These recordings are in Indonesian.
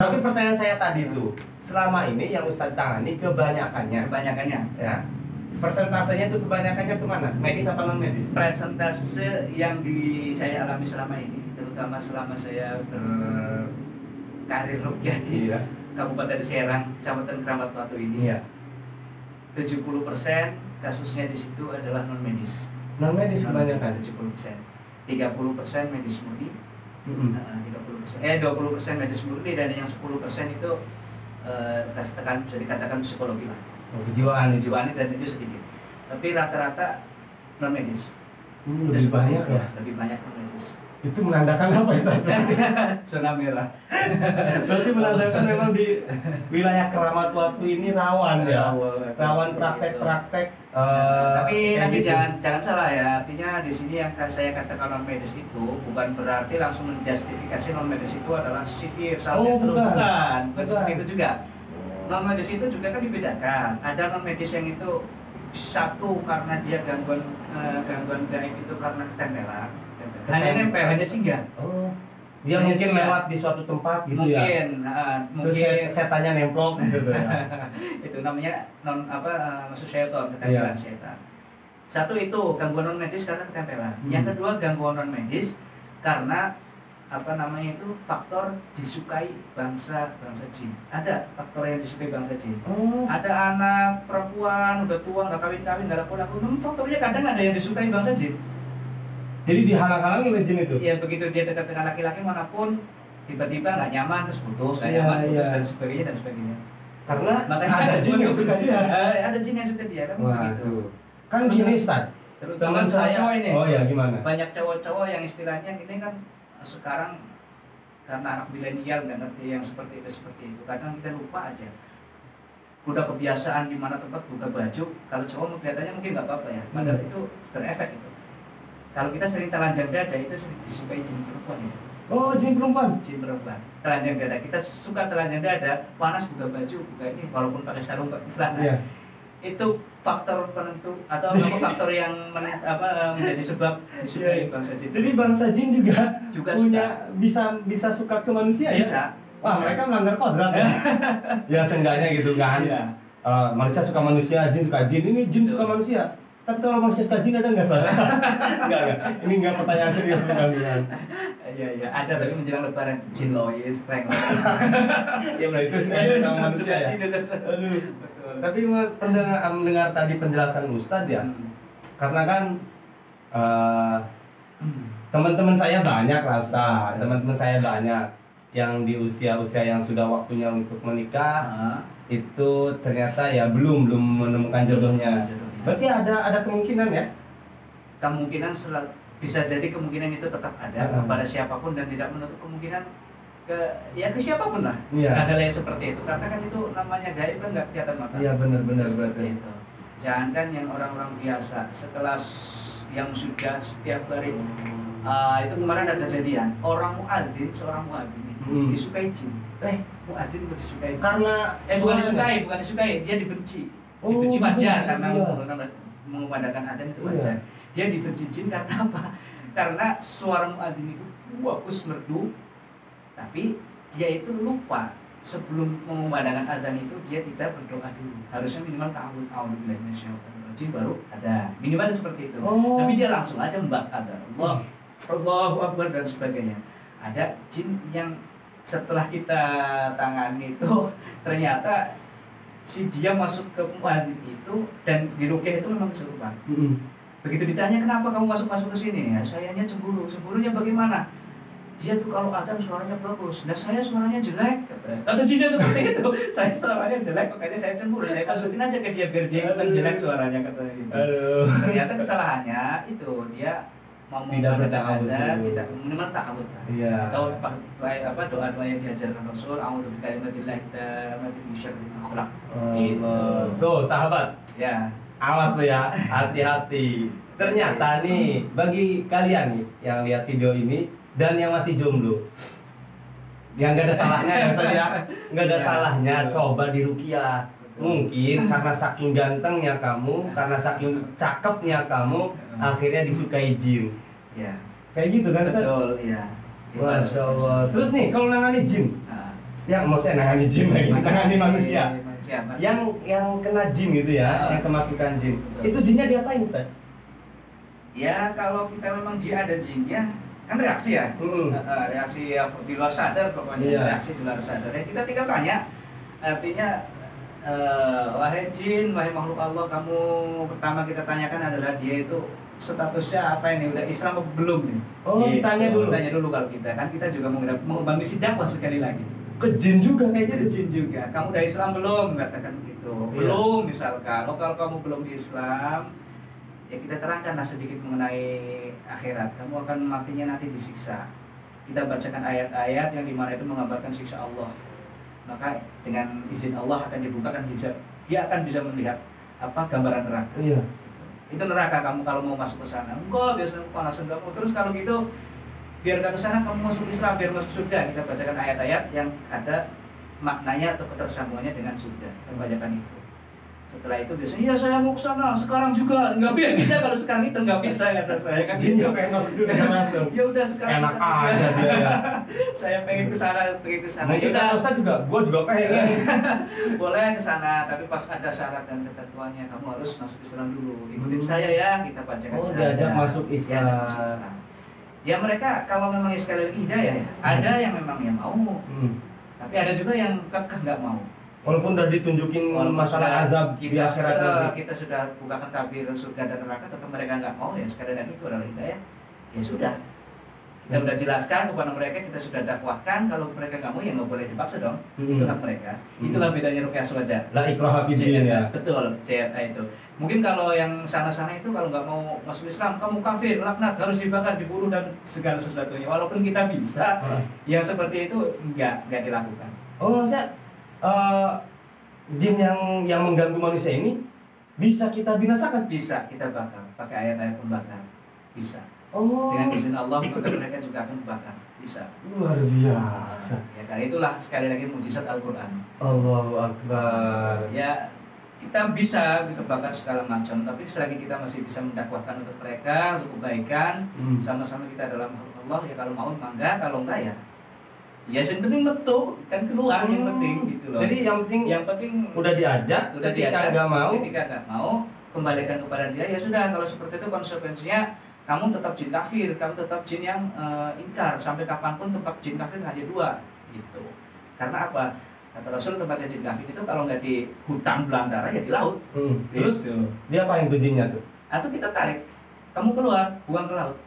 Tapi pertanyaan saya tadi tuh, selama ini yang Ustadz tangani kebanyakannya, kebanyakannya ya, persentasenya tuh kebanyakannya ke mana? Medis apa non medis? presentase yang di saya alami selama ini terutama selama saya berkarir rukyah di Iya. Kabupaten Serang, Kecamatan Keramat Batu ini Iya. 70% kasusnya di situ adalah non medis. Non medis kebanyakan. 70%. 30% medis murni, Nah, 30%. Eh 20% medis murni dan yang 10% itu eh kasih tekan bisa dikatakan psikologi lah. Oh, kejiwaan itu. Kejiwaan dan itu sedikit. Tapi rata-rata non medis. Hmm, lebih banyak ya. Lebih banyak non medis. Itu menandakan apa Ustadz? Zona merah. Berarti menandakan memang di wilayah Keramat Batu ini rawan ya. Rawan praktek-praktek. Eh, Tapi nanti gitu. jangan jangan salah ya. Artinya di sini yang saya katakan non medis itu bukan berarti langsung menjustifikasi non medis itu adalah sihir, santet, Oh, bukan. bukan. Bukan Bukan. seperti itu juga. Non medis itu juga kan dibedakan. Ada non medis yang itu satu karena dia gangguan eh, gangguan gaib itu karena ketempelan. Hanya nempel, hanya singgah. Oh. Dia Hanya mungkin singgah. lewat di suatu tempat gitu ya. mungkin, Terus mungkin set- setannya nemplok gitu ya. itu namanya non apa maksud setan ketempelan Iya. setan satu itu gangguan non medis karena ketempelan Hmm. yang kedua gangguan non medis karena apa namanya itu faktor disukai bangsa bangsa jin ada faktor yang disukai bangsa jin Oh. ada anak perempuan udah tua nggak kawin kawin nggak laku laku hmm, faktornya kadang ada yang disukai bangsa jin Jadi dihalang-halangi oleh jin itu. ya begitu dia dekat dengan laki-laki mana pun tiba-tiba nggak nyaman terus putus nggak Iya, nyaman putus iya. dan sebagainya dan sebagainya Karena Makanya ada jin yang suka dia. Eh, ada jin yang suka dia kan begitu. Waduh. Kan gini Ustaz. Terutama Teman saya. cowok ini. Oh ya gimana? Banyak cowok-cowok yang istilahnya ini kan sekarang karena anak milenial nggak ngerti yang seperti itu seperti itu. Kadang kita lupa aja. Udah kebiasaan di mana tempat buka baju, kalau cowok kelihatannya mungkin nggak apa-apa ya. Padahal Hmm. itu berefek itu. Kalau kita sering telanjang dada itu sering disukai jin perempuan ya. Oh jin perempuan. Jin perempuan. Telanjang dada. Kita suka telanjang dada, panas buka baju, buka ini walaupun pakai sarung pakai celana. Iya. itu faktor penentu atau apa faktor yang men- apa menjadi sebab disukai Iya. bangsa jin Jadi bangsa jin juga, Juga punya bisa bisa suka ke manusia ya. bisa Wah Bisa. mereka melanggar kodrat ya. ya seenggaknya gitu kan. Iya. Eh, manusia suka manusia, jin suka jin. Ini jin suka manusia. Tapi kalau manusia suka jin ada nggak salah? Enggak enggak. Ini enggak pertanyaan serius bukan iya iya ada tapi menjelang lebaran jin lois prank Ya benar itu sama manusia ya. Aduh. Tapi mendengar, mendengar tadi penjelasan Ustadz ya, Hmm. karena kan eh, teman-teman saya banyak lah Ustaz, teman-teman saya banyak yang di usia-usia yang sudah waktunya untuk menikah Ah, itu ternyata ya belum belum menemukan jodohnya. Berarti ada ada kemungkinan ya? kemungkinan sel- bisa jadi kemungkinan itu tetap ada Hmm. kepada siapa pun dan tidak menutup kemungkinan ke ya ke siapa pun lah Iya. hal yang seperti itu karena kan itu namanya gaib kan nggak kelihatan mata Iya benar-benar seperti berarti. itu jangankan yang orang-orang biasa sekelas yang sudah setiap hari ah, itu kemarin ada kejadian orang muadzin seorang muadzin Hmm. disukai jin eh muadzin kok disukai jin? Karena eh bukan disukai bukan disukai dia dibenci dibenci wajar karena iya. mengumandangkan adzan itu Iya. wajar dia dibenci jin karena apa? Karena suara muadzin itu bagus merdu. Tapi dia itu lupa. Sebelum mengumandangkan azan itu dia tidak berdoa dulu. Harusnya minimal ta'awud a'udzubillahi minasyaitonirrajim baru ada. Minimal seperti itu. Oh. tapi dia langsung aja mbak ada Allah Allahu Akbar dan sebagainya. Ada jin yang setelah kita tangani itu ternyata si dia masuk ke muadzin itu dan di rukyah itu memang kesurupan Mm-mm. Begitu ditanya kenapa kamu masuk-masuk ke sini? Ya, sayanya cemburu. Cemburunya bagaimana? Dia tuh kalau adzan suaranya bagus. Nah, saya suaranya jelek. Kata, kata jinnya seperti itu. saya suaranya jelek, makanya saya cemburu. Saya masukin aja ke dia biar dia ikutan jelek suaranya katanya gitu. Aduh. Ternyata kesalahannya itu dia mau Tidak dulu. tidak minimal ta'awud. Iya. Atau apa apa doa-doa yang diajarkan Rasul, a'udzu bikalimatillah tammati min syarri ma khalaq. Gitu. Allah. Tuh sahabat, Ya. Awas tuh ya, hati-hati. Ternyata nih, bagi kalian nih yang lihat video ini dan yang masih jomblo, yang gak ada salahnya ya Ustaz ya, nggak ada Ya, salahnya coba di rukiah. Mungkin karena saking gantengnya kamu, karena saking cakepnya kamu, akhirnya disukai jin. Ya. Kayak gitu kan? Betul, ya. Masya Allah. Terus nih, kalau nangani jin, Nah, yang mau saya nangani jin lagi nangani manusia manusia yang yang kena jin gitu ya Ah. yang kemasukan jin Betul. itu jinnya diapain Ustaz? ya kalau kita memang dia ada jinnya kan reaksi ya Mm-mm. Eh, eh, reaksi ya di luar sadar pokoknya Iya. reaksi di luar sadar ya kita tinggal tanya artinya eh, wahai jin wahai makhluk Allah kamu pertama kita tanyakan adalah dia itu statusnya apa ini? Udah Islam apa belum nih? Oh, ditanya dulu. tanya dulu kalau kita kan. Kita juga mau mengembang misi dakwah sekali lagi. Ke jin juga kayak gitu Jin juga. Kamu udah Islam belum? Katakan gitu. Iya. belum misalkan. Oh, kalau kamu belum Islam ya kita terangkanlah sedikit mengenai akhirat. Kamu akan matinya nanti disiksa. Kita bacakan ayat-ayat yang di mana itu menggambarkan siksa Allah maka dengan izin Allah akan dibukakan hijab dia akan bisa melihat apa gambaran neraka. Iya. Itu neraka kamu kalau mau masuk ke sana. Enggak biasanya kepanasan kamu terus kalau gitu biar gak ke sana kamu masuk Islam biar masuk surga. Kita bacakan ayat-ayat yang ada maknanya atau ketersambungannya dengan surga. Kita bacakan itu setelah itu biasanya ya saya mau ke sana sekarang juga. Nggak bisa bisa kalau sekarang itu nggak bisa kata saya kan. Jinnya pengen masuk surga langsung ya udah sekarang enak aja dia ya. Saya pengen ke sana pengen ke sana. Mungkin Ya Ustaz juga gua juga pengen. Boleh ke sana tapi pas ada syarat dan ketentuannya kamu harus masuk Islam dulu. Ikutin Hmm. saya ya kita bacakan Oh, diajak masuk Islam. Masuk Islam. ya mereka kalau memang sekali lagi hidayah ya ada yang memang yang mau. Hmm. tapi ada juga yang kekeh nggak mau walaupun udah ditunjukin Walaupun masalah sudah azab kita di akhirat sudah, nanti. kita sudah bukakan tabir surga dan neraka tetap mereka nggak mau ya sekali lagi itu adalah hidayah ya sudah. Kita Hmm. sudah jelaskan kepada mereka kita sudah dakwahkan kalau mereka nggak mau ya nggak boleh dipaksa dong. Hmm. itu hak mereka. Hmm. itulah bedanya rukyah swaja la din ya. betul CRA itu. Mungkin kalau yang sana-sana itu kalau nggak mau masuk Islam kamu kafir laknat harus dibakar dibunuh dan segala sesuatunya. Walaupun kita bisa Ah. yang seperti itu nggak nggak dilakukan. Oh maksudnya eh, jin yang yang mengganggu manusia ini bisa kita binasakan? Bisa kita bakar pakai ayat-ayat pembakar. Bisa. Oh. Dengan izin Allah maka mereka juga akan dibakar bisa. Luar biasa. Ya karena itulah sekali lagi mujizat Al-Quran. Allahu akbar. Ya kita bisa kita bakar segala macam tapi selagi kita masih bisa mendakwahkan untuk mereka untuk kebaikan Hmm. sama-sama kita adalah makhluk Allah ya kalau mau mangga kalau enggak ya ya yang penting metu kan keluar yang Hmm. penting gitu loh. Jadi yang penting yang penting udah diajak udah ketika diajak, nggak mau ketika nggak mau kembalikan kepada dia. Ya sudah kalau seperti itu konsekuensinya kamu tetap jin kafir kamu tetap jin yang eh, ingkar. Sampai kapan pun tempat jin kafir hanya dua gitu. Karena apa? Kata Rasul tempatnya jin kafir itu kalau nggak di hutan belantara ya di laut. Hmm. terus Gitu. dia apa yang tuh jinnya tuh? Atau kita tarik kamu keluar buang ke laut.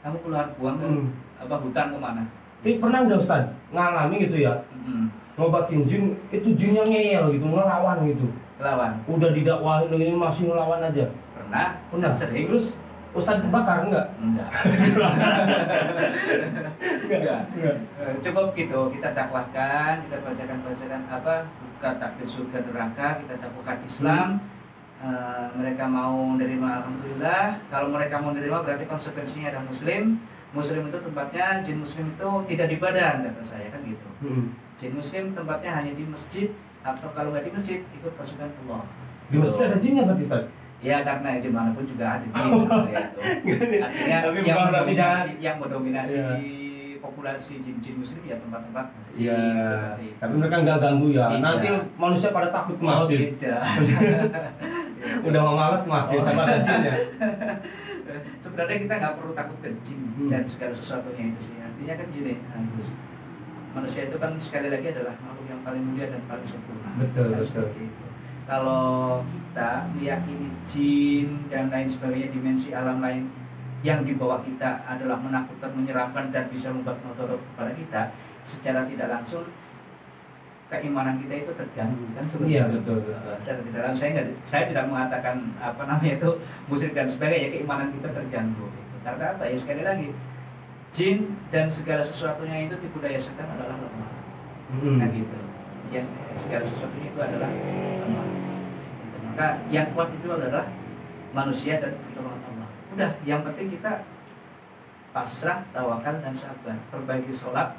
Kamu keluar buang ke Hmm. apa hutan ke mana pernah nggak Ustaz? Ngalami gitu ya? Mm, ngobatin jin itu jinnya ngeyel gitu ngelawan gitu. Lawan udah didakwahin ini masih ngelawan aja. Pernah? Pernah. Sering? Terus Ustaz bakar enggak. Enggak. Enggak. Enggak. Eh, cukup gitu. Kita dakwahkan kita bacakan bacakan apa buka takdir surga neraka kita dakwahkan Islam. Eh, mereka mau menerima alhamdulillah. Kalau mereka mau menerima berarti konsekuensinya ada muslim muslim itu tempatnya jin muslim itu tidak di badan kata saya kan gitu Hmm. jin muslim tempatnya hanya di masjid atau kalau nggak di masjid ikut pasukan Allah di masjid ada jinnya berarti Ustaz ya karena di mana pun juga ada jin sebenarnya itu artinya Tapi yang mendominasi yang mendominasi Iya. populasi jin-jin muslim ya tempat-tempat masjid Iya, seperti itu. tapi mereka nggak ganggu ya. Tidak. Nanti manusia pada takut Oh, masjid. tidak. Udah mau males masjid, Oh. ada jinnya. Sebenarnya kita nggak perlu takut ke jin Hmm. dan segala sesuatunya itu sih. Artinya kan gini, Agus. Manusia itu kan sekali lagi adalah makhluk yang paling mulia dan paling sempurna. Betul, Kan betul. seperti itu. Kalau kita meyakini jin dan lain sebagainya dimensi alam lain yang di bawah kita adalah menakutkan, menyeramkan dan bisa membuat motor kepada kita secara tidak langsung keimanan kita itu terganggu kan seperti Iya, betul, betul. Eh, secara tidak saya nggak saya tidak mengatakan apa namanya itu musyrik dan sebagainya keimanan kita terganggu gitu. karena apa ya sekali lagi jin dan segala sesuatunya itu tipu daya setan adalah lemah Hmm. nah gitu yang segala sesuatunya itu adalah lemah Gitu. maka yang kuat itu adalah manusia dan pertolongan Allah udah yang penting kita pasrah tawakal dan sabar perbaiki sholat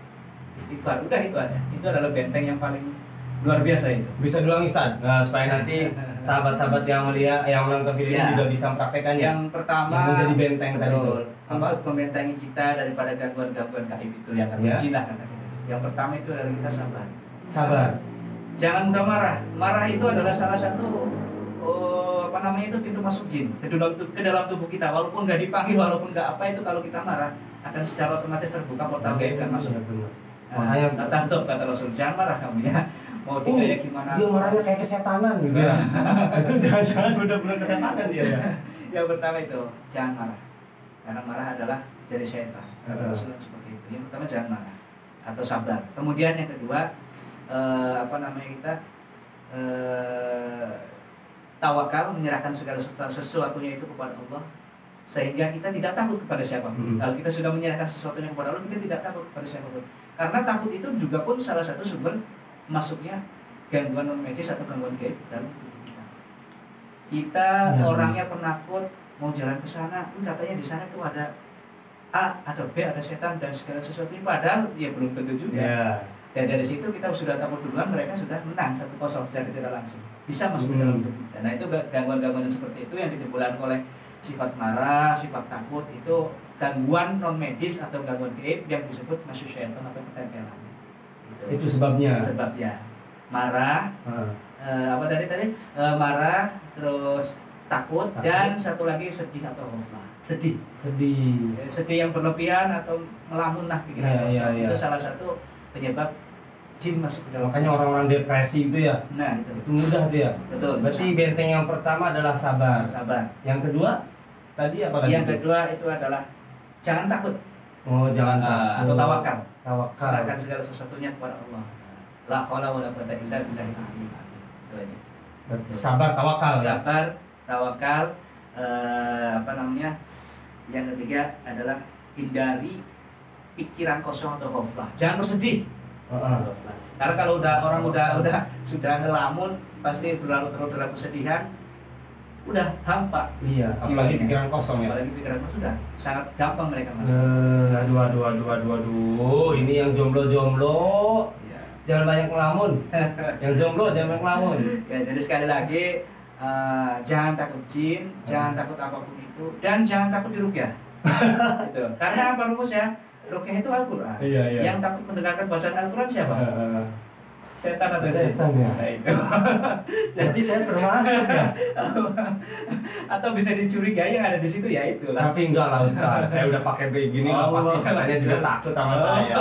istighfar udah itu aja itu adalah benteng yang paling luar biasa itu Bisa diulang Ustaz, nah, supaya nanti sahabat-sahabat yang melihat, yang menonton video Ya. ini juga bisa mempraktekannya. yang pertama Yang menjadi benteng tadi itu. betul, Apa? untuk membentengi kita daripada gangguan-gangguan gaib itu yang akan Ya. lah kata kita. Yang pertama itu adalah kita sabar. Sabar. Jangan mudah marah. Marah itu adalah salah satu oh, apa namanya itu pintu masuk jin ke dalam ke dalam tubuh kita. Walaupun nggak dipanggil, walaupun nggak apa itu kalau kita marah akan secara otomatis terbuka portal gaib dan masuk. Benar. Nah, Makanya kata tuh kata Rasul jangan marah kamu ya. Mau Oh, digaya gimana? dia marahnya kayak kesetanan gitu ya. itu jangan-jangan benar-benar kesetanan dia ya. Yang pertama itu jangan marah. Karena marah adalah dari syaitan. Kata Hmm. Rasul seperti itu. Yang pertama jangan marah atau sabar. Kemudian yang kedua eh, apa namanya kita eh, tawakal menyerahkan segala sesuatu- sesuatunya itu kepada Allah sehingga kita tidak takut kepada siapa pun. Hmm. Kalau kita sudah menyerahkan sesuatunya kepada Allah, kita tidak takut kepada siapa pun. Karena takut itu juga pun salah satu sumber masuknya gangguan non medis atau gangguan gaib dalam tubuh kita. Kita Ya. orangnya penakut mau jalan ke sana, "Hmm, katanya di sana itu ada A, ada B, ada setan dan segala sesuatunya padahal ya belum tentu juga. Ya. Dan dari situ kita sudah takut duluan mereka sudah menang satu kosong secara tidak langsung bisa masuk ke Hmm. dalam tubuh kita. Nah itu ga- gangguan-gangguan seperti itu yang ditimbulkan oleh sifat marah, sifat takut itu gangguan non medis atau gangguan gaib yang disebut masyaiton atau ketempelan. Gitu. Itu sebabnya. sebabnya marah Ah. eh, apa tadi tadi Eh, marah terus takut, Takut. dan satu lagi sedih atau ghaflah sedih Sedih. Eh, sedih yang berlebihan atau melamun lah Ya, pikiran kosong ya, ya. itu salah satu penyebab jin masuk ke dalam Makanya orang-orang depresi itu ya, nah itu itu mudah tuh ya. betul Berarti benteng yang pertama adalah sabar. sabar Yang kedua tadi apa tadi? yang kedua itu adalah jangan takut Oh, jangan Eh, takut. atau tawakal Tawakal. serahkan segala sesuatunya kepada Allah la haula wala quwata illa azim. itu aja Sabar, tawakal ya. sabar tawakal eh, apa namanya yang ketiga adalah hindari pikiran kosong atau ghaflah jangan bersedih karena kalau udah orang udah udah sudah ngelamun pasti berlarut-larut dalam kesedihan udah hampa Iya, apalagi pikiran kosong ya. apalagi pikiran kosong sudah sangat gampang mereka masuk Eh, aduh, aduh, aduh, aduh, aduh. Ini yang jomblo-jomblo, Ya. jangan banyak ngelamun. yang jomblo jangan banyak ngelamun. ya jadi sekali lagi eh, jangan takut jin jangan takut apa pun itu dan jangan takut dirukyah gitu. karena apa rumusnya rukyah itu Al-Quran Iya, iya. yang takut mendengarkan bacaan Al-Quran siapa Heeh. Setan atau jin Setan ya. Nah, itu. Jadi saya termasuk ya. atau bisa dicurigai yang ada di situ ya itu lah Tapi enggak lah Ustaz, saya udah pakai begini lah Oh, pasti setannya juga takut sama saya.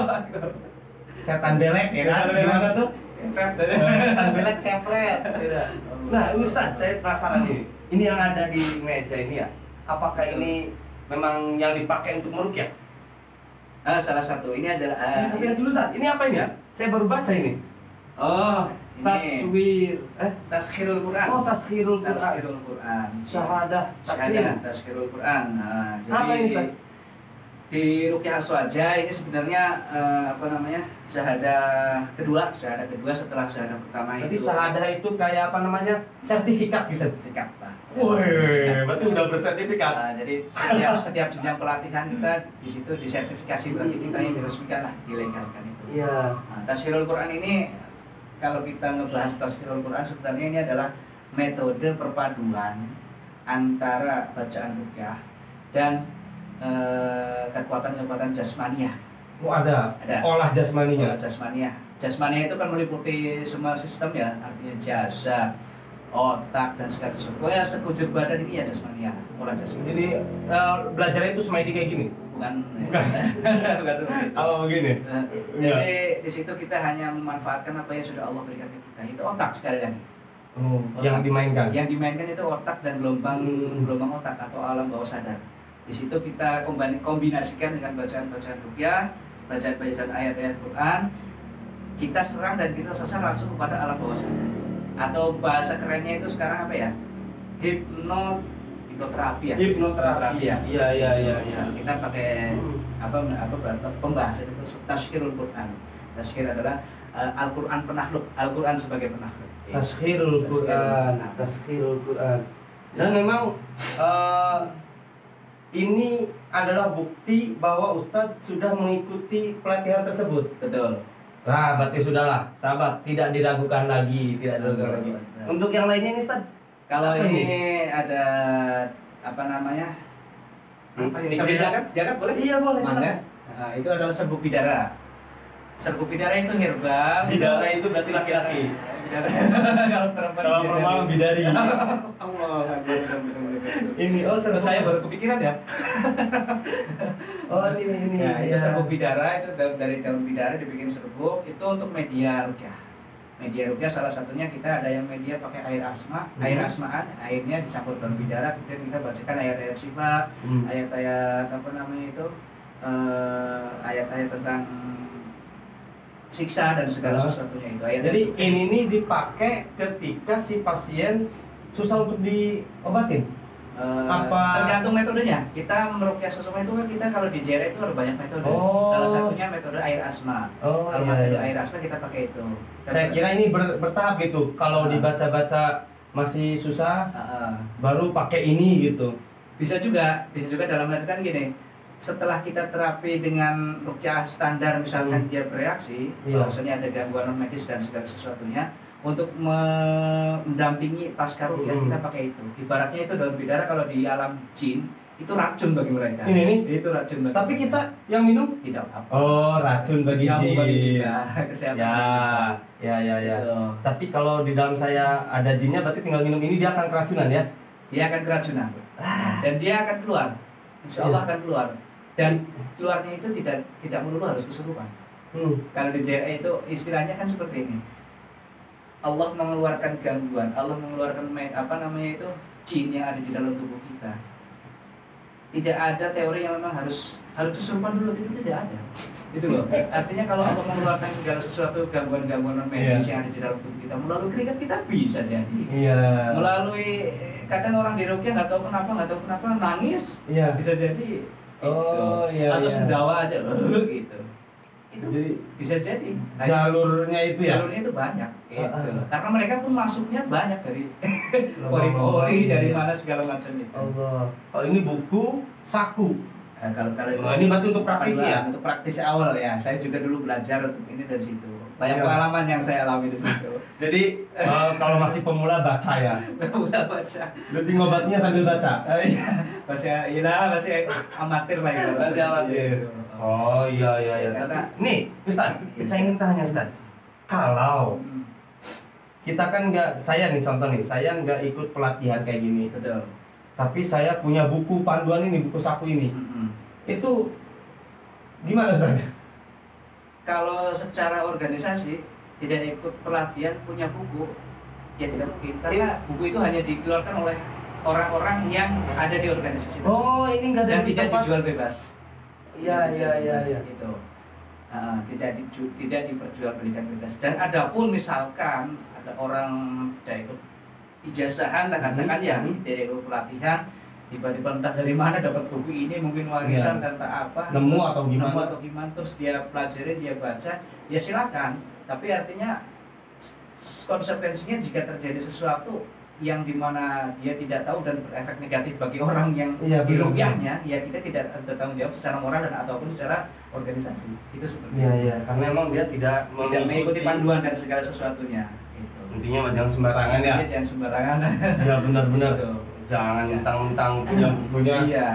Setan belek ya kan? Gimana tuh? Kepret. Setan belek kepret. Tidak. Nah, Ustaz, saya penasaran nih. Ini yang ada di meja ini ya. Apakah ini memang yang dipakai untuk merukyah? Ah, salah satu ini adalah ah, Eh, tapi yang dulu Ustaz, ini apa ini ya? Saya baru baca ini. Oh ini Taswir eh taskhirul Quran oh taskhirul Quran. taskhirul Quran Syahadah Syahadah taskhirul Quran nah, jadi Apa ini, Ustaz? di Rukyah Aswaja ini sebenarnya eh, apa namanya syahadah kedua syahadah kedua setelah syahadah pertama Berarti itu syahadah itu kayak apa namanya? Sertifikat gitu. sertifikat pak Wih, berarti udah bersertifikat. Nah, jadi setiap setiap jenjang pelatihan kita di situ disertifikasi berarti kita yang diresmikan lah dilegalkan itu. Iya. Nah, Tasirul Quran ini kalau kita ngebahas Tasirul Quran sebenarnya ini adalah metode perpaduan antara bacaan rukyah dan eh, kekuatan-kekuatan jasmaniah. Oh ada. Ada. Olah jasmaninya. Olah jasmaniah. Jasmaniah itu kan meliputi semua sistem ya, artinya jasad, otak dan segala sesuatu. Pokoknya sekujur badan ini ya jasmaniah, olah jasmaniah. Jadi eh, belajarnya itu semaidi kayak gini. bukan Bukan. bukan seperti itu. Apa begini? Nah, jadi di situ kita hanya memanfaatkan apa yang sudah Allah berikan ke kita. Itu otak sekali lagi. Oh, yang dimainkan. Yang dimainkan itu otak dan gelombang Hmm. gelombang otak atau alam bawah sadar. Di situ kita kombin- kombinasikan dengan bacaan-bacaan rukyah, bacaan-bacaan ayat-ayat Quran. Kita serang dan kita sasar langsung kepada alam bawah sadar. Atau bahasa kerennya itu sekarang apa ya? Hipno hipnoterapi ya. Hipnoterapi. ya. Iya, iya, iya, iya. Kita pakai Hmm. apa apa apa- pembahasan itu taskhirul Quran. Taskhir adalah uh, Al-Qur'an penakluk, Al-Qur'an sebagai penakluk. Taskhirul Quran, taskhirul Quran. Dan memang eh, ini adalah bukti bahwa Ustadz sudah mengikuti pelatihan tersebut. Betul. Nah, berarti sudahlah, sahabat, tidak diragukan lagi, tidak diragukan lagi. Untuk yang lainnya ini, Ustadz, Kalau Apa ini ada apa namanya? Apa ini? Bisa diangkat? Diangkat boleh? Iya, boleh, Mangga. silakan. Nah, itu adalah serbuk bidara. Serbu bidara itu herbal. Bidara itu berarti laki-laki. Kalau perempuan Kalau perempuan bidari. Allah, Ini oh Terus saya baru kepikiran ya. Oh ini ini. Nah, itu ya. serbuk bidara itu da- dari daun bidara dibikin serbuk itu untuk media rukyah. Media rukyah salah satunya kita ada yang media pakai air asma, Hmm. air asmaan, airnya dicampur daun bidara, kemudian kita bacakan ayat-ayat sifat, Hmm. ayat-ayat apa namanya itu, eh, ayat-ayat tentang siksa dan segala Ah. sesuatunya itu. Ayat Jadi ini nih dipakai ketika si pasien susah untuk diobatin. Eh, Apa- tergantung metodenya. Kita merukyah sesuatu itu kan kita kalau di JR itu ada banyak metode. Oh. Salah satunya metode air asma. Oh kalau iya, metode iya. air asma kita pakai itu. Kita Saya kira ini ber- bertahap gitu. Kalau Ah. dibaca-baca masih susah, Heeh. baru pakai ini gitu. bisa juga bisa juga dalam artian gini setelah kita terapi dengan rukyah standar misalkan Hmm. dia bereaksi Iya. bahwasanya ada gangguan non medis dan segala sesuatunya untuk me- mendampingi pasca rukyah Hmm. kita pakai itu ibaratnya itu daun bidara kalau di alam jin itu racun bagi mereka Ini nih. itu racun bagi Tapi mereka. kita yang minum tidak apa oh racun bagi jauh bagi jin. kita kesehatan Ya, ya, ya, ya. Gitu. Tapi kalau di dalam saya ada jinnya, berarti tinggal minum ini dia akan keracunan ya? dia akan keracunan dan dia akan keluar insya Allah Iya. akan keluar dan keluarnya itu tidak tidak melulu harus kesurupan Hmm. Kalau di JRE itu istilahnya kan seperti ini. Allah mengeluarkan gangguan, Allah mengeluarkan me- apa namanya itu jin yang ada di dalam tubuh kita. Tidak ada teori yang memang harus harus kesurupan dulu itu tidak ada. Itu loh. Artinya kalau Allah mengeluarkan segala sesuatu gangguan-gangguan non medis Iya. yang ada di dalam tubuh kita melalui keringat kita bisa jadi. Iya. Melalui kadang orang di rukyah nggak tahu kenapa nggak tahu kenapa nangis Iya. bisa jadi. Oh, gitu. iya, Atau iya. sendawa aja gitu. Itu Jadi bisa jadi. Nah, jalurnya itu ya? jalurnya itu banyak gitu. Ah, ah. karena mereka pun masuknya banyak dari pori-pori dari mana segala macam itu Allah. Kalau ini buku saku. Nah, kalau kalau Oh, ini berarti untuk praktisi ya? untuk praktisi awal ya saya juga dulu belajar untuk ini dari situ banyak Iya. pengalaman yang saya alami di situ Jadi eh, kalau masih pemula baca ya. udah baca Berarti ngobatnya sambil baca. Oh, iya masih iya masih amatir lah ya Masih amatir. Gitu. Oh iya iya iya. Karena- Nih, Ustaz, saya ingin tanya Ustaz. Kalau Hmm, kita kan nggak, saya nih contoh nih, saya nggak ikut pelatihan kayak gini. betul Tapi saya punya buku panduan ini, buku saku ini. Hmm. Itu gimana Ustaz? Kalau secara organisasi tidak ikut pelatihan punya buku ya tidak mungkin karena buku itu hanya dikeluarkan oleh orang-orang yang ada di organisasi tersebut Oh, ini nggak ada dan tidak tempat. dijual bebas Iya iya iya iya. itu Ah, tidak diju, tidak diperjualbelikan bebas dan ada pun misalkan ada orang tidak ikut ijazahan katakan Hmm, ya hmm. tidak ikut pelatihan tiba-tiba entah dari mana dapat buku ini mungkin warisan dan tak apa Nemu terus atau gimana? nemu atau gimana terus dia pelajarin dia baca ya silakan tapi artinya konsekuensinya jika terjadi sesuatu yang di mana dia tidak tahu dan berefek negatif bagi orang yang Iya, di benar. rupiahnya ya kita tidak bertanggung jawab secara moral dan ataupun secara organisasi itu seperti Iya itu. iya, karena memang dia tidak tidak mengikuti panduan dan segala sesuatunya itu Intinya jangan sembarangan ya. Iya, jangan sembarangan Iya benar-benar. Jangan Iya. mentang-mentang punya bukunya. iya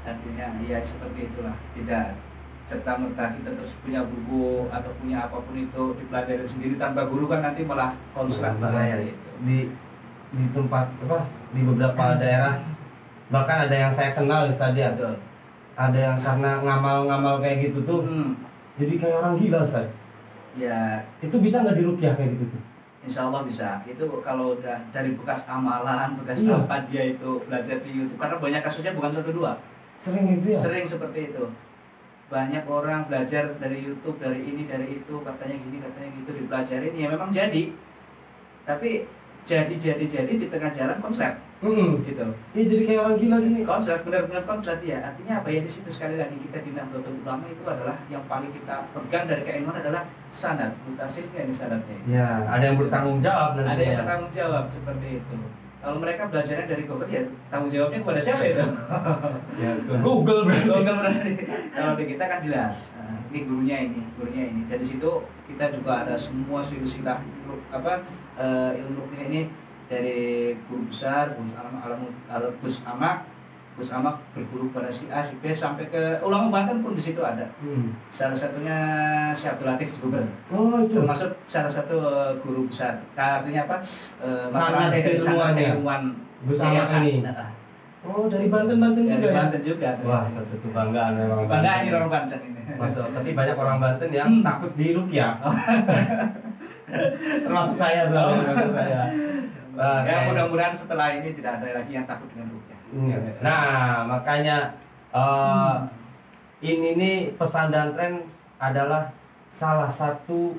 artinya iya seperti itulah tidak serta merta kita terus punya buku atau punya apa pun itu dipelajari sendiri tanpa guru kan nanti malah konslet bahaya gitu. di di tempat apa di beberapa daerah bahkan ada yang saya kenal tadi ada ada yang karena ngamal-ngamal kayak gitu tuh Hmm, jadi kayak orang gila Ustaz. ya itu bisa nggak dirukyah kayak gitu tuh Insya Allah bisa. Itu kalau udah dari bekas amalan, bekas Iya. apa dia itu belajar di YouTube. Karena banyak kasusnya bukan satu dua. sering gitu ya Sering seperti itu. Banyak orang belajar dari YouTube, dari ini, dari itu, katanya gini, katanya gitu, dipelajarin. Ya memang jadi. Tapi jadi, jadi, jadi di tengah jalan konslet Hmm. gitu. Iya jadi kayak orang gila gini. Konslet, benar-benar konslet ya. Artinya apa ya di situ sekali lagi kita di Nahdlatul Ulama itu adalah yang paling kita pegang dari keilmuan adalah sanad, mutasilnya ini sanadnya. ya ada yang bertanggung jawab ada yang bertanggung jawab seperti itu. Kalau mereka belajarnya dari Google ya tanggung jawabnya kepada siapa itu? Ya, Google berarti. Google berarti. Kalau di kita kan jelas. Nah, ini gurunya ini gurunya ini. Dari situ kita juga ada semua silsilah apa eh, ilmu ini dari guru besar Gus Alam Alam Al- Gus Amak Gus Amak berguru pada si A, si B sampai ke ulama Banten pun di situ ada. Hmm. Salah satunya si Abdul Latif juga Oh itu. termasuk salah satu eh, guru besar. Artinya apa? Eh, Sangat keilmuannya. keilmuan Gus Amak TLA. ini. Nah, Oh dari Banten Banten dari juga ya. Banten juga. Wah satu kebanggaan memang. Bangga ini orang Banten ini. Masuk. Tapi banyak orang Banten yang Hmm. takut di ya. termasuk saya soalnya, termasuk saya. Wah, ya mudah-mudahan setelah ini tidak ada lagi yang takut dengan rukyah. Iya. Nah, makanya eh, ini nih pesan dan tren adalah salah satu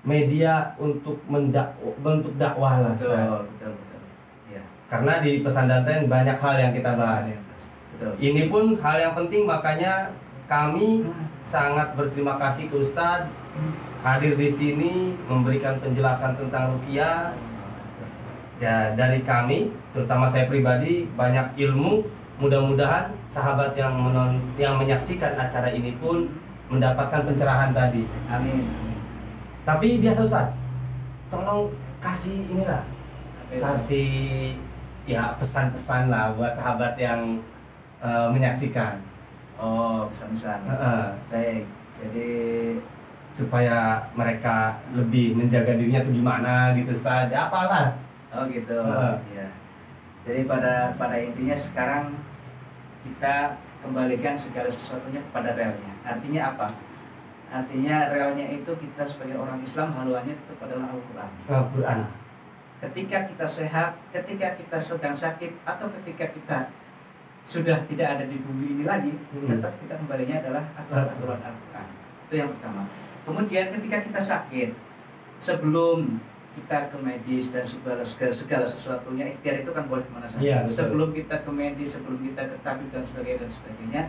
media untuk mendak bentuk dakwah lah. Betul, betul, betul. Iya. Karena di pesan dan tren banyak hal yang kita bahas. Betul. Ini pun hal yang penting makanya kami sangat berterima kasih ke Ustadz hadir di sini memberikan penjelasan tentang rukiah ya dari kami terutama saya pribadi banyak ilmu mudah-mudahan sahabat yang menon yang menyaksikan acara ini pun mendapatkan pencerahan tadi Amin. tapi biasa Ustaz tolong kasih inilah itu? kasih ya pesan-pesan lah buat sahabat yang eh, menyaksikan Oh, pesan-pesan. Heeh. Baik. Jadi supaya mereka lebih menjaga dirinya tuh gimana gitu Ustaz ya apalah oh gitu. Heeh. Iya. Jadi pada pada intinya sekarang kita kembalikan segala sesuatunya kepada realnya. Artinya apa? Artinya realnya itu kita sebagai orang Islam haluannya tetap adalah Al-Qur'an. Al-Quran ketika kita sehat, ketika kita sedang sakit, atau ketika kita sudah tidak ada di bumi ini lagi, Hmm. tetap kita kembalinya adalah aturan-aturan Al-Quran. Itu yang pertama. Kemudian ketika kita sakit, sebelum kita ke medis dan segala segala, segala sesuatunya ikhtiar itu kan boleh ke mana saja. Betul. sebelum kita ke medis, sebelum kita ke tabib dan sebagainya dan sebagainya,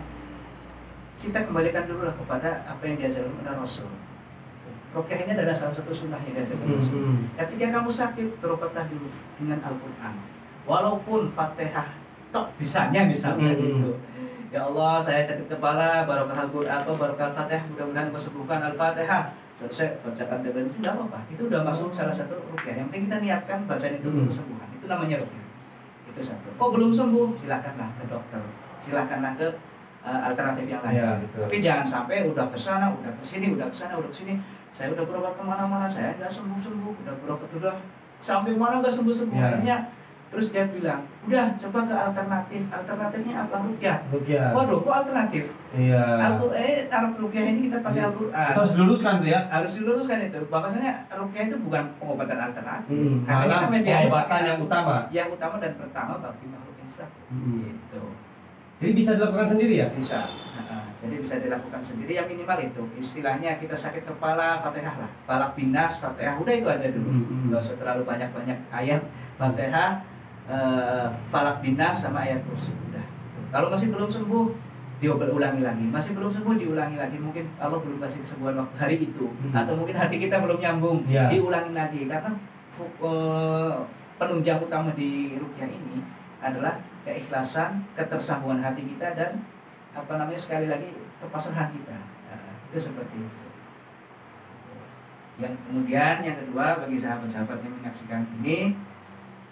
kita kembalikan dulu lah kepada apa yang diajarkan oleh Rasul. Rukyah ini adalah salah satu sunnah yang diajarkan Rasul. Hmm. Ketika kamu sakit, berobatlah dulu dengan Al-Quran. Walaupun Fatihah tok bisanya misalnya Mm-mm. gitu. Ya Allah, saya sakit kepala, barokah Al-Quran atau barokah Al-Fatihah, mudah-mudahan kau sembuhkan Al-Fatihah. Selesai bacakan dengan itu tidak apa-apa. Itu udah masuk salah satu rukyah. Yang penting kita niatkan bacaan itu untuk kesembuhan. Itu namanya rukyah. Itu satu. Kok belum sembuh? Silakanlah ke dokter. Silakanlah ke uh, alternatif yang lain. Iya, betul. Tapi jangan sampai udah ke sana, udah ke sini, udah ke sana, udah ke sini. Saya udah berobat ke mana-mana, saya nggak sembuh-sembuh. Udah berobat udah sampai mana nggak sembuh-sembuh. Iya. Akhirnya terus dia bilang, udah coba ke alternatif. Alternatifnya apa? Rukyah. Rukyah Waduh, kok alternatif? iya Al eh, Arab Rukyah ini kita pakai Iya. Al-Quran. Terus luruskan tuh ya Harus diluruskan itu. Bahwasanya Rukyah itu bukan pengobatan alternatif. Hmm, Karena malah kita media pengobatan yang utama. Yang utama dan pertama bagi makhluk yang sakit. Hmm. Gitu. jadi bisa dilakukan sendiri ya Bisa. Nah, jadi bisa dilakukan sendiri yang minimal itu. Istilahnya kita sakit kepala, Fatihah lah. Falak binas, Fatihah. Udah itu aja dulu. Hmm, hmm. Nggak usah terlalu banyak-banyak ayat Fatihah, eh, falak binas sama ayat kursi. Udah. Kalau masih belum sembuh, diulangi lagi. Masih belum sembuh, diulangi lagi. Mungkin Allah belum kasih kesembuhan waktu hari itu, Hmm. atau mungkin hati kita belum nyambung, Iya. diulangi lagi. Karena eh, penunjang utama di rukyah ini adalah keikhlasan, ketersambungan hati kita dan apa namanya sekali lagi kepasrahan kita. Nah, itu seperti itu. Yang kemudian yang kedua bagi sahabat-sahabat yang menyaksikan ini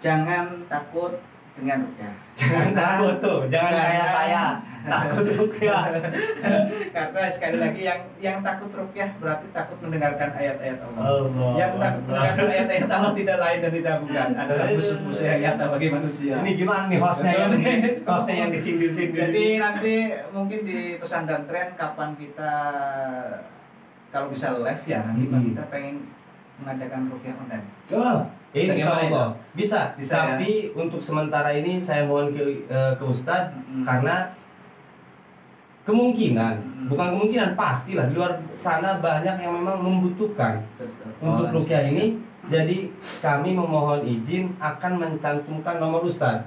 jangan takut dengan rukyah. jangan takut tuh jangan kayak saya takut rukyah Karena sekali lagi yang yang takut rukyah berarti takut mendengarkan ayat-ayat Allah. Allah Yang takut mendengarkan ayat-ayat Allah tidak lain dan tidak bukan adalah musuh-musuh yang nyata bagi manusia. ini gimana nih hostnya yang hostnya yang disindir-sindir Jadi nanti mungkin di pesan dan tren kapan kita kalau bisa live ya nanti Mm-mm. kita pengen mengadakan rukyah online. Oh, insya Allah bisa. Bisa, ya? Tapi untuk sementara ini saya mohon ke eh, ke Ustadz Mm-mm. karena kemungkinan Mm-mm. bukan kemungkinan pastilah di luar sana banyak yang memang membutuhkan Betul. untuk Oh, rukyah ini. Jadi kami memohon izin akan mencantumkan nomor Ustadz.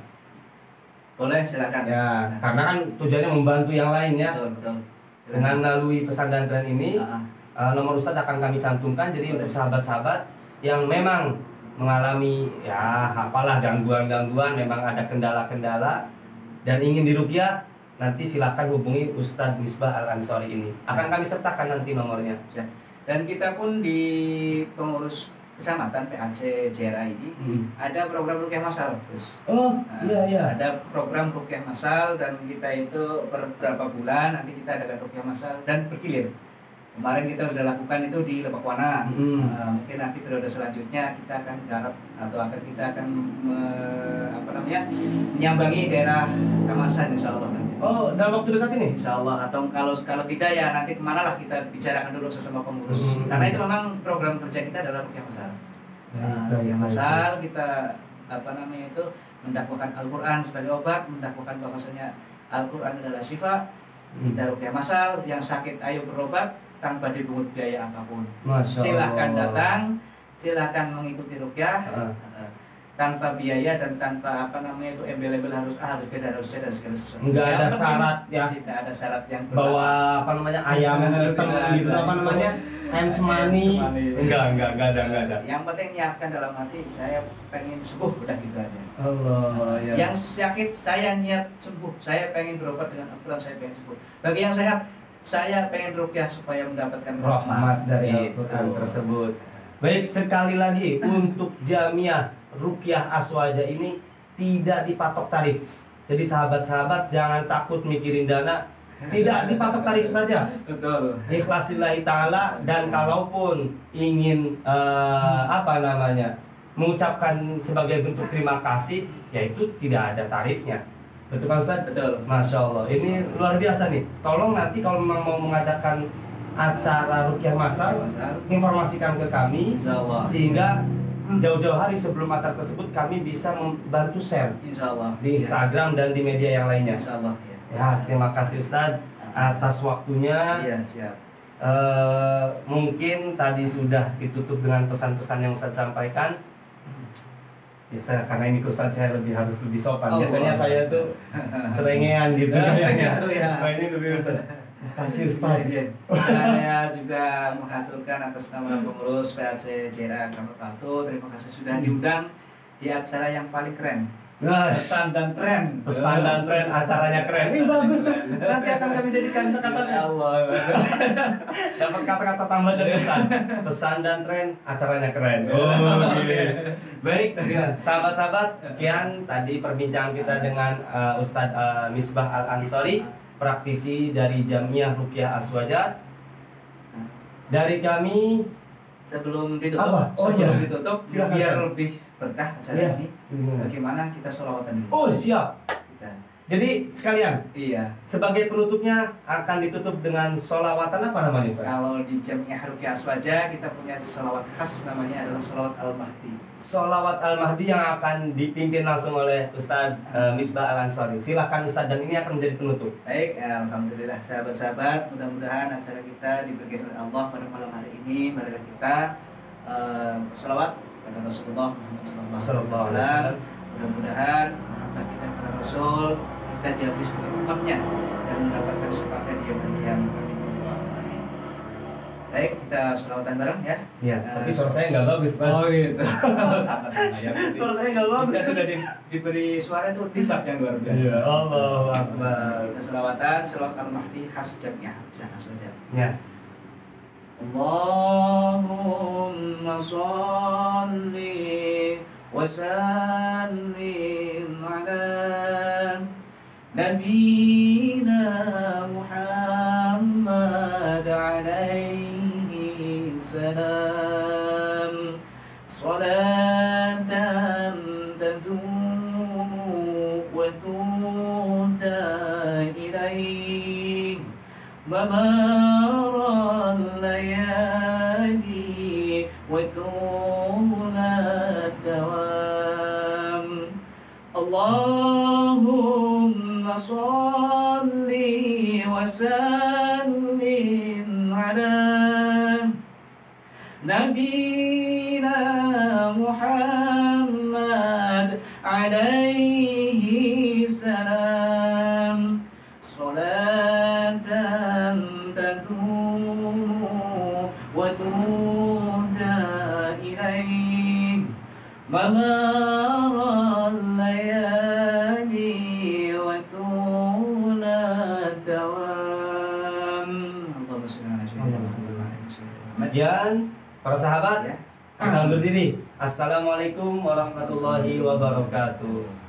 Boleh silakan. Ya, karena kan tujuannya membantu yang lainnya Betul, betul. dengan melalui pesan dan tren ini. Uh, nomor Ustadz akan kami cantumkan jadi untuk sahabat-sahabat yang memang mengalami ya apalah gangguan-gangguan memang ada kendala-kendala dan ingin dirukyah nanti silakan hubungi Ustadz Misbah Al Ansori ini akan kami sertakan nanti nomornya Dan kita pun di pengurus kecamatan PAC JRA ini Hmm. ada program rukyah masal Gus. Oh, Nah, iya iya. Ada program rukyah masal dan kita itu beberapa bulan nanti kita adakan rukyah masal dan bergilir. Kemarin kita sudah lakukan itu di Lebakwana. Hmm. Nah, mungkin nanti periode selanjutnya kita akan garap atau akan kita akan me- apa namanya menyambangi daerah Kamasan Insya Allah nanti. Oh, dalam waktu dekat ini? Insya Allah atau kalau kalau tidak ya nanti ke mana lah kita bicarakan dulu sesama pengurus. Hmm. Karena itu memang program kerja kita adalah rukyah masal. Nah, yang masal kita apa namanya itu mendakwakan Al-Quran sebagai obat, mendakwakan bahwasanya Al-Quran adalah syifa. Hmm. Kita rukyah masal, yang sakit ayo berobat tanpa dipungut biaya apa pun. Masya Silahkan Allah. datang, silahkan mengikuti rukyah Ah. eh, tanpa biaya dan tanpa apa namanya itu embel-embel harus A harus B dan harus dan segala sesuatu. Nggak Yang ada penting syarat ya. Tidak ada syarat yang Bawa apa namanya ayam gitu apa namanya ayam cemani. Enggak enggak enggak ada enggak ada. Yang penting niatkan dalam hati saya pengen sembuh udah gitu aja. Allah ya. Yang sakit saya niat sembuh, saya pengen berobat dengan Al-Quran, saya pengen sembuh. Bagi yang sehat, saya pengen rukyah supaya mendapatkan rahmat dari Gitu. Al-Quran tersebut. Baik sekali lagi untuk Jamiah Rukyah Aswaja ini tidak dipatok tarif. Jadi sahabat-sahabat jangan takut mikirin dana, tidak dipatok tarif saja. Betul. Ikhlasillahi taala dan kalaupun ingin eh, apa namanya? mengucapkan sebagai bentuk terima kasih yaitu tidak ada tarifnya. Betul kan Ustaz? Betul. Masya Allah, ini luar biasa nih. Tolong nanti kalau memang mau mengadakan acara rukyah masal, informasikan ke kami Insya Allah. sehingga jauh-jauh hari sebelum acara tersebut kami bisa membantu share Insya Allah. di Instagram dan di media yang lainnya. Insya Allah. Ya, terima kasih Ustadz atas waktunya. Iya siap. Eh, mungkin tadi sudah ditutup dengan pesan-pesan yang Ustadz sampaikan. Biasanya karena ini Ustadz saya lebih harus lebih sopan. Oh, Biasanya saya tuh serengean gitu Ya, ya. Nah, ini lebih. Kasih Ustadz. Iya. Saya juga mengaturkan atas nama pengurus PAC Kramat Kaltu. Terima kasih sudah diundang di acara yang paling keren. Pesan dan tren. pesan dan tren acaranya keren. Ini bagus tuh. Nanti akan kami jadikan kata-kata Ya Allah. dapat kata-kata tambah dari Ustaz. Pesan dan tren acaranya keren. Oh, gitu. Baik, ya, sahabat-sahabat, sekian tadi perbincangan kita dengan uh, Ustadz uh, Misbah Al Ansori, praktisi dari Jamiah Rukyah Aswaja. Dari kami Sebelum ditutup, Apa? Oh, sebelum iya. ditutup, Silakan, biar lebih berkah acara Iya. ini. Bagaimana kita sholawatan dulu? Oh, siap. Kita. Jadi sekalian, Iya. sebagai penutupnya akan ditutup dengan solawatan apa namanya Ustaz? Kalau di Jamiah Rukyah Aswaja kita punya sholawat khas namanya adalah sholawat Al-Mahdi. Solawat Al-Mahdi yang akan dipimpin langsung oleh Ustadz uh, Misbah Al Ansori. Silakan Ustadz dan ini akan menjadi penutup. Baik, Alhamdulillah sahabat-sahabat Mudah-mudahan acara kita diberkahi oleh Allah pada malam hari ini Marilah kita eh, berselawat pada Rasulullah Muhammad Sallallahu alaihi Wasallam. Mudah-mudahan mahabbah kita kepada Rasul Kita dihabis sebagai umatnya Dan mendapatkan sifatnya di qiyamah. Amin. Baik, kita selawatan bareng ya Iya, Eh, tapi suara saya nggak bagus, Pak. Oh gitu Sama-sama ya Suara saya nggak bagus. Kita sudah di- diberi suara itu dibat yang luar biasa Iya, Allahu Akbar. kita selawatan, selawat al-mahdi khas jamnya jangan saja. Ya. اللهم صل وسلم على نبينا محمد عليه السلام. صلاة ممار الليالي وطول الدوام اللهم صل وسلم على نبينا محمد عليه ممار الليالي وطول الدوام اللهم صل على سيدنا محمد Sekian para sahabat, Ya. Kita undur diri. Assalamualaikum warahmatullahi wabarakatuh.